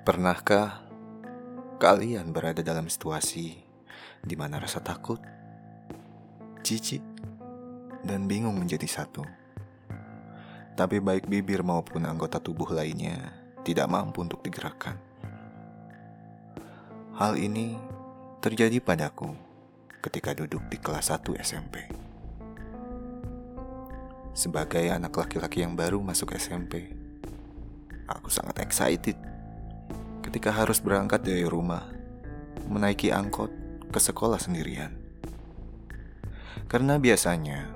Pernahkah kalian berada dalam situasi di mana rasa takut, jijik, dan bingung menjadi satu? Tapi baik bibir maupun anggota tubuh lainnya tidak mampu untuk digerakkan. Hal ini terjadi padaku ketika duduk di kelas 1 SMP. Sebagai anak laki-laki yang baru masuk SMP, aku sangat excited ketika harus berangkat dari rumah, menaiki angkot ke sekolah sendirian. Karena biasanya,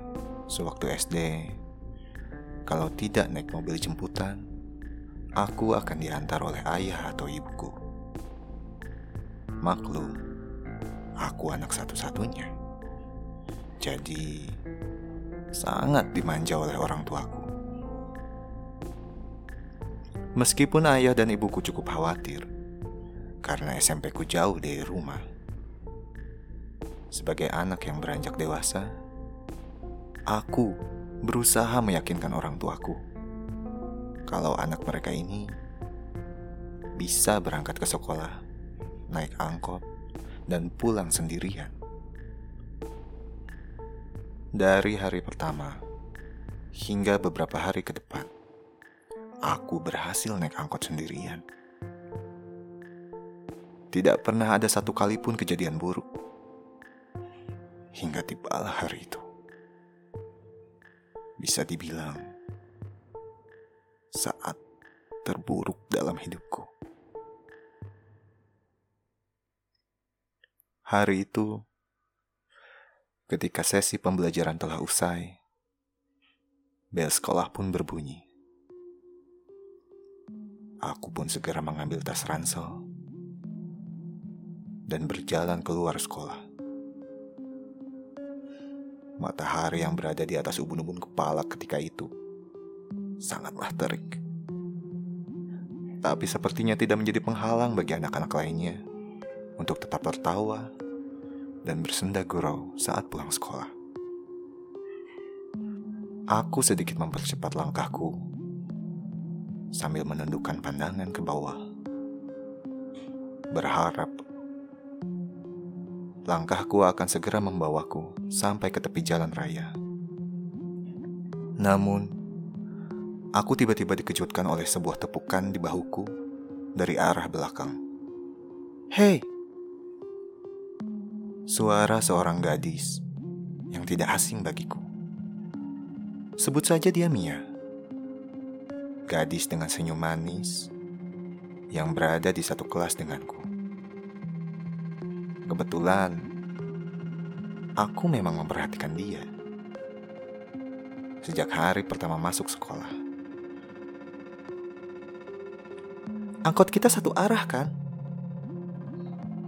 sewaktu SD, kalau tidak naik mobil jemputan, aku akan diantar oleh ayah atau ibuku. Maklum, aku anak satu-satunya. Jadi, sangat dimanja oleh orang tuaku. Meskipun ayah dan ibuku cukup khawatir karena SMP ku jauh dari rumah. Sebagai anak yang beranjak dewasa, aku berusaha meyakinkan orang tuaku kalau anak mereka ini bisa berangkat ke sekolah, naik angkot, dan pulang sendirian. Dari hari pertama hingga beberapa hari ke depan, aku berhasil naik angkot sendirian. Tidak pernah ada satu kali pun kejadian buruk. Hingga tibalah hari itu. Bisa dibilang saat terburuk dalam hidupku. Hari itu, ketika sesi pembelajaran telah usai, bel sekolah pun berbunyi. Aku pun segera mengambil tas ransel dan berjalan keluar sekolah. Matahari yang berada di atas ubun-ubun kepala ketika itu sangatlah terik. Tapi sepertinya tidak menjadi penghalang bagi anak-anak lainnya untuk tetap tertawa dan bersenda gurau saat pulang sekolah. Aku sedikit mempercepat langkahku sambil menundukkan pandangan ke bawah. Berharap langkahku akan segera membawaku sampai ke tepi jalan raya. Namun, aku tiba-tiba dikejutkan oleh sebuah tepukan di bahuku dari arah belakang. Hei! Suara seorang gadis yang tidak asing bagiku. Sebut saja dia Mia gadis dengan senyum manis yang berada di satu kelas denganku. Kebetulan, aku memang memperhatikan dia. Sejak hari pertama masuk sekolah. Angkot kita satu arah kan?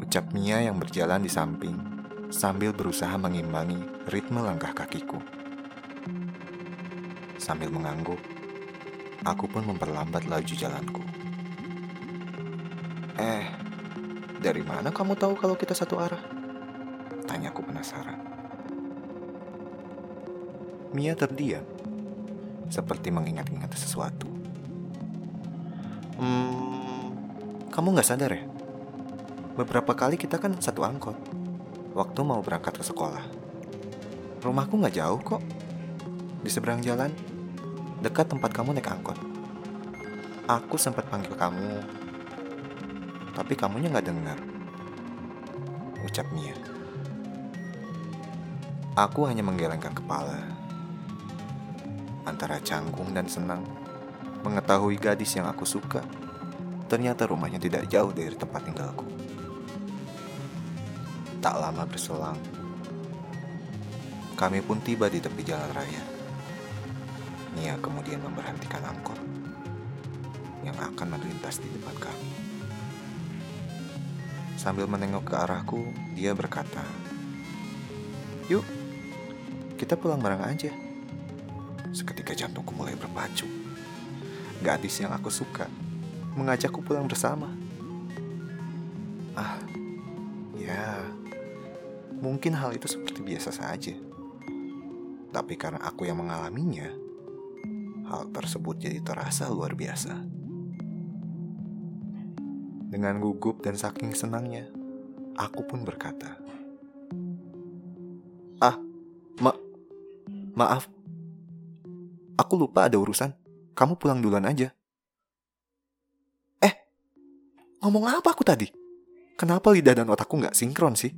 Ucap Mia yang berjalan di samping sambil berusaha mengimbangi ritme langkah kakiku. Sambil mengangguk, Aku pun memperlambat laju jalanku. Eh, dari mana kamu tahu kalau kita satu arah? Tanyaku penasaran. Mia terdiam, seperti mengingat-ingat sesuatu. Hmm, kamu nggak sadar ya? Beberapa kali kita kan satu angkot. Waktu mau berangkat ke sekolah. Rumahku nggak jauh kok. Di seberang jalan dekat tempat kamu naik angkot. Aku sempat panggil kamu, tapi kamunya nggak dengar. Ucap Mia. Aku hanya menggelengkan kepala. Antara canggung dan senang mengetahui gadis yang aku suka. Ternyata rumahnya tidak jauh dari tempat tinggalku. Tak lama berselang, kami pun tiba di tepi jalan raya. Nia kemudian memberhentikan angkot yang akan melintas di depan kami. Sambil menengok ke arahku, dia berkata, Yuk, kita pulang bareng aja. Seketika jantungku mulai berpacu. Gadis yang aku suka mengajakku pulang bersama. Ah, ya, mungkin hal itu seperti biasa saja. Tapi karena aku yang mengalaminya, hal tersebut jadi terasa luar biasa. Dengan gugup dan saking senangnya, aku pun berkata, "Ah, ma maaf. Aku lupa ada urusan. Kamu pulang duluan aja." Eh, ngomong apa aku tadi? Kenapa lidah dan otakku nggak sinkron sih?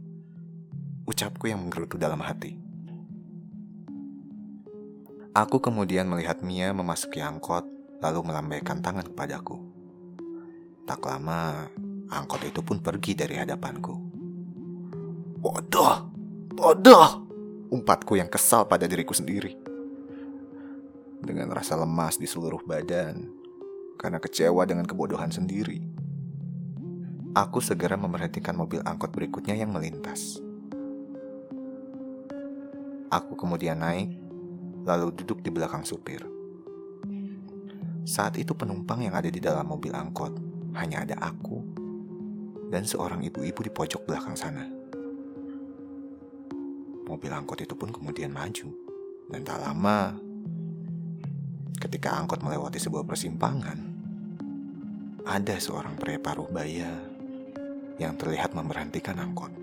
Ucapku yang menggerutu dalam hati. Aku kemudian melihat Mia memasuki angkot, lalu melambaikan tangan kepadaku. Tak lama, angkot itu pun pergi dari hadapanku. Bodoh! Bodoh! Umpatku yang kesal pada diriku sendiri. Dengan rasa lemas di seluruh badan, karena kecewa dengan kebodohan sendiri. Aku segera memperhatikan mobil angkot berikutnya yang melintas. Aku kemudian naik, lalu duduk di belakang supir. Saat itu penumpang yang ada di dalam mobil angkot hanya ada aku dan seorang ibu-ibu di pojok belakang sana. Mobil angkot itu pun kemudian maju, dan tak lama ketika angkot melewati sebuah persimpangan, ada seorang pria paruh baya yang terlihat memberhentikan angkot.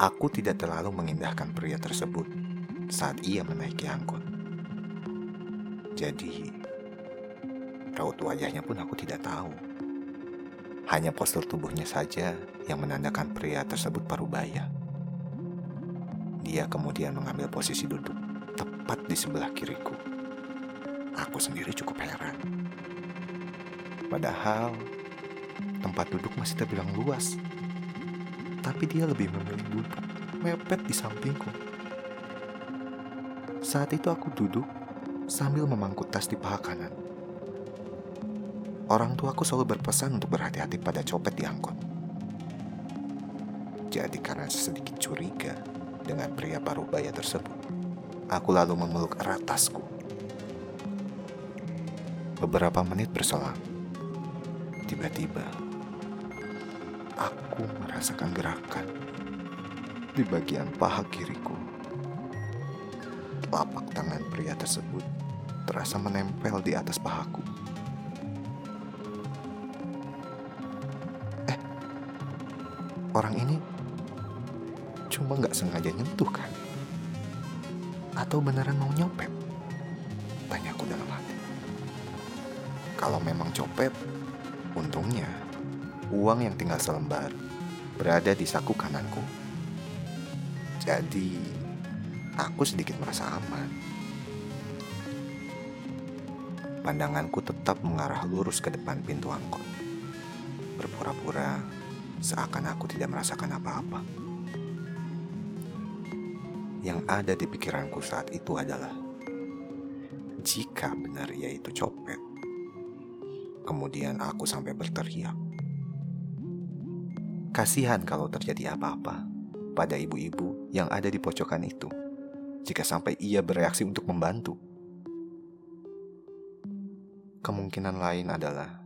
Aku tidak terlalu mengindahkan pria tersebut saat ia menaiki angkot. Jadi, Raut wajahnya pun aku tidak tahu. Hanya postur tubuhnya saja yang menandakan pria tersebut parubaya. Dia kemudian mengambil posisi duduk tepat di sebelah kiriku. Aku sendiri cukup heran. Padahal tempat duduk masih terbilang luas. Tapi dia lebih memilih duduk mepet di sampingku. Saat itu aku duduk sambil memangku tas di paha kanan. Orang tuaku selalu berpesan untuk berhati-hati pada copet di angkot. Jadi karena sedikit curiga dengan pria paruh baya tersebut, aku lalu memeluk erat tasku. Beberapa menit berselang, tiba-tiba aku merasakan gerakan di bagian paha kiriku. Telapak tangan pria tersebut terasa menempel di atas pahaku. orang ini cuma nggak sengaja nyentuh kan? Atau beneran mau nyopet? Tanyaku dalam hati. Kalau memang copet, untungnya uang yang tinggal selembar berada di saku kananku. Jadi, aku sedikit merasa aman. Pandanganku tetap mengarah lurus ke depan pintu angkot. Berpura-pura seakan aku tidak merasakan apa-apa. Yang ada di pikiranku saat itu adalah, jika benar ia itu copet, kemudian aku sampai berteriak. Kasihan kalau terjadi apa-apa pada ibu-ibu yang ada di pojokan itu, jika sampai ia bereaksi untuk membantu. Kemungkinan lain adalah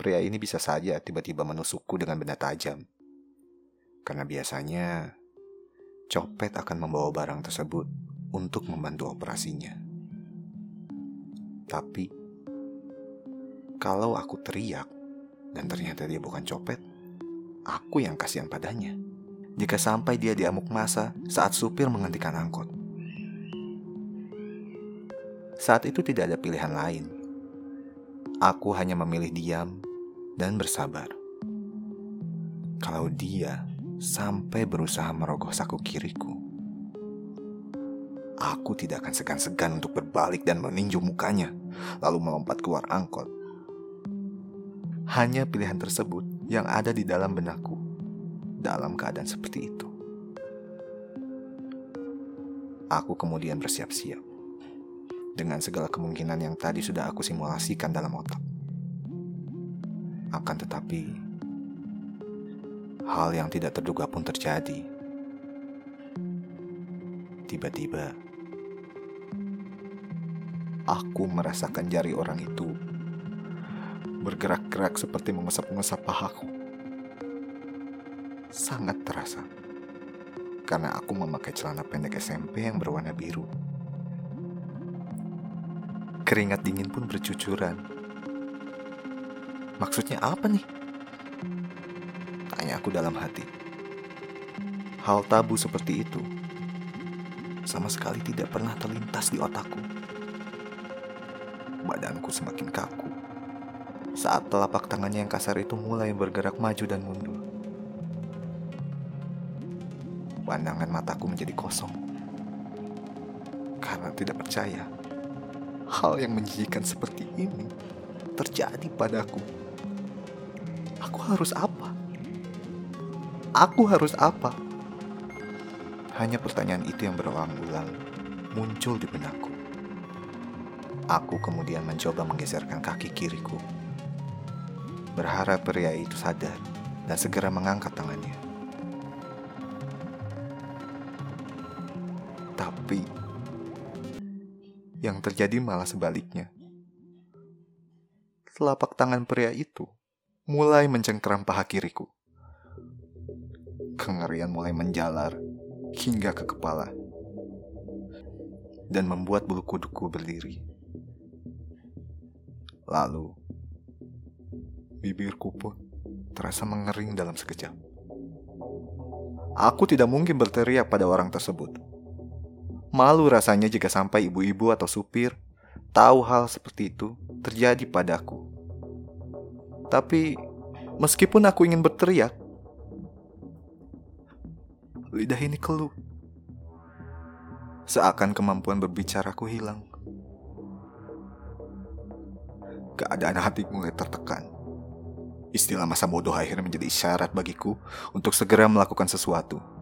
pria ini bisa saja tiba-tiba menusukku dengan benda tajam. Karena biasanya copet akan membawa barang tersebut untuk membantu operasinya. Tapi kalau aku teriak dan ternyata dia bukan copet, aku yang kasihan padanya. Jika sampai dia diamuk masa saat supir menghentikan angkot. Saat itu tidak ada pilihan lain. Aku hanya memilih diam dan bersabar. Kalau dia sampai berusaha merogoh saku kiriku, aku tidak akan segan-segan untuk berbalik dan meninju mukanya, lalu melompat keluar angkot. Hanya pilihan tersebut yang ada di dalam benakku dalam keadaan seperti itu. Aku kemudian bersiap-siap dengan segala kemungkinan yang tadi sudah aku simulasikan dalam otak. Akan tetapi, hal yang tidak terduga pun terjadi. Tiba-tiba, aku merasakan jari orang itu bergerak-gerak seperti mengesap-ngesap pahaku. Sangat terasa karena aku memakai celana pendek SMP yang berwarna biru. Keringat dingin pun bercucuran Maksudnya apa nih? Tanya aku dalam hati. Hal tabu seperti itu sama sekali tidak pernah terlintas di otakku. Badanku semakin kaku saat telapak tangannya yang kasar itu mulai bergerak maju dan mundur. Pandangan mataku menjadi kosong karena tidak percaya hal yang menjijikan seperti ini terjadi padaku. Aku harus apa? Aku harus apa? Hanya pertanyaan itu yang berulang-ulang muncul di benakku. Aku kemudian mencoba menggeserkan kaki kiriku. Berharap pria itu sadar dan segera mengangkat tangannya. Terjadi malah sebaliknya. Telapak tangan pria itu mulai mencengkeram paha kiriku. Kengerian mulai menjalar hingga ke kepala dan membuat bulu kuduku berdiri. Lalu, bibirku pun terasa mengering dalam sekejap. Aku tidak mungkin berteriak pada orang tersebut. Malu rasanya jika sampai ibu-ibu atau supir tahu hal seperti itu terjadi padaku. Tapi, meskipun aku ingin berteriak, lidah ini keluh. Seakan kemampuan berbicaraku hilang. Keadaan hati mulai tertekan. Istilah masa bodoh akhirnya menjadi isyarat bagiku untuk segera melakukan sesuatu.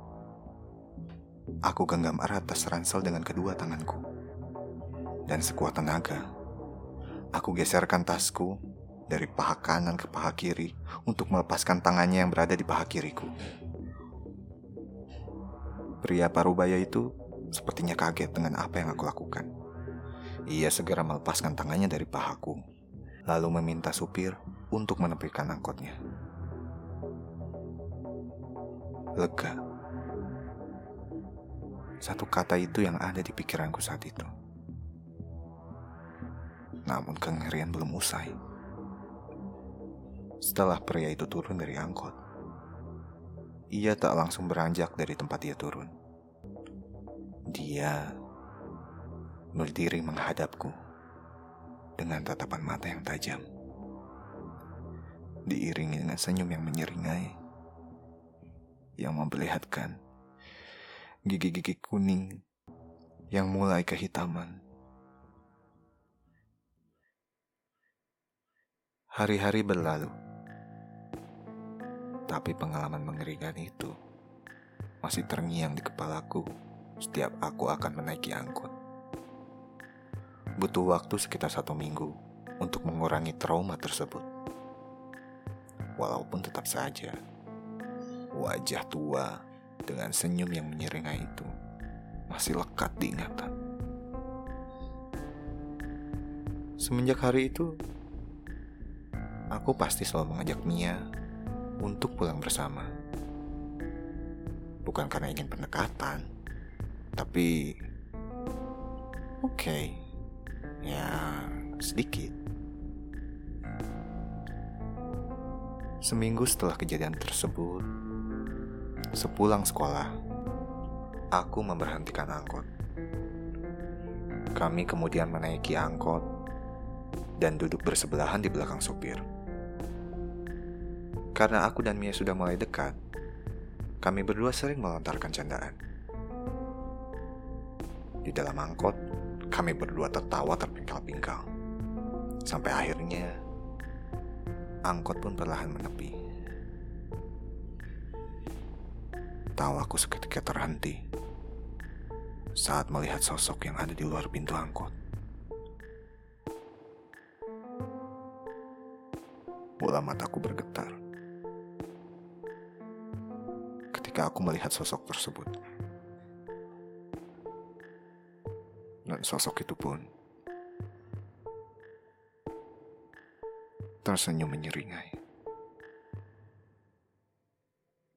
Aku genggam erat tas ransel dengan kedua tanganku. Dan sekuat tenaga, aku geserkan tasku dari paha kanan ke paha kiri untuk melepaskan tangannya yang berada di paha kiriku. Pria parubaya itu sepertinya kaget dengan apa yang aku lakukan. Ia segera melepaskan tangannya dari pahaku, lalu meminta supir untuk menepikan angkotnya. Lega. Satu kata itu yang ada di pikiranku saat itu. Namun kengerian belum usai. Setelah pria itu turun dari angkot, ia tak langsung beranjak dari tempat ia turun. Dia berdiri menghadapku dengan tatapan mata yang tajam. Diiringi dengan senyum yang menyeringai yang memperlihatkan gigi-gigi kuning yang mulai kehitaman. Hari-hari berlalu tapi pengalaman mengerikan itu masih terngiang di kepalaku setiap aku akan menaiki angkot. Butuh waktu sekitar satu minggu untuk mengurangi trauma tersebut. Walaupun tetap saja, wajah tua dengan senyum yang menyeringai itu masih lekat di ingatan. Semenjak hari itu, aku pasti selalu mengajak Mia untuk pulang bersama. Bukan karena ingin pendekatan, tapi oke, okay, ya sedikit. Seminggu setelah kejadian tersebut, sepulang sekolah, aku memberhentikan angkot. Kami kemudian menaiki angkot dan duduk bersebelahan di belakang sopir. Karena aku dan Mia sudah mulai dekat, kami berdua sering melontarkan candaan. Di dalam angkot, kami berdua tertawa terpingkal-pingkal. Sampai akhirnya, angkot pun perlahan menepi. Tawaku seketika terhenti saat melihat sosok yang ada di luar pintu angkot. Bola mataku bergetar. ketika aku melihat sosok tersebut. Dan sosok itu pun tersenyum menyeringai.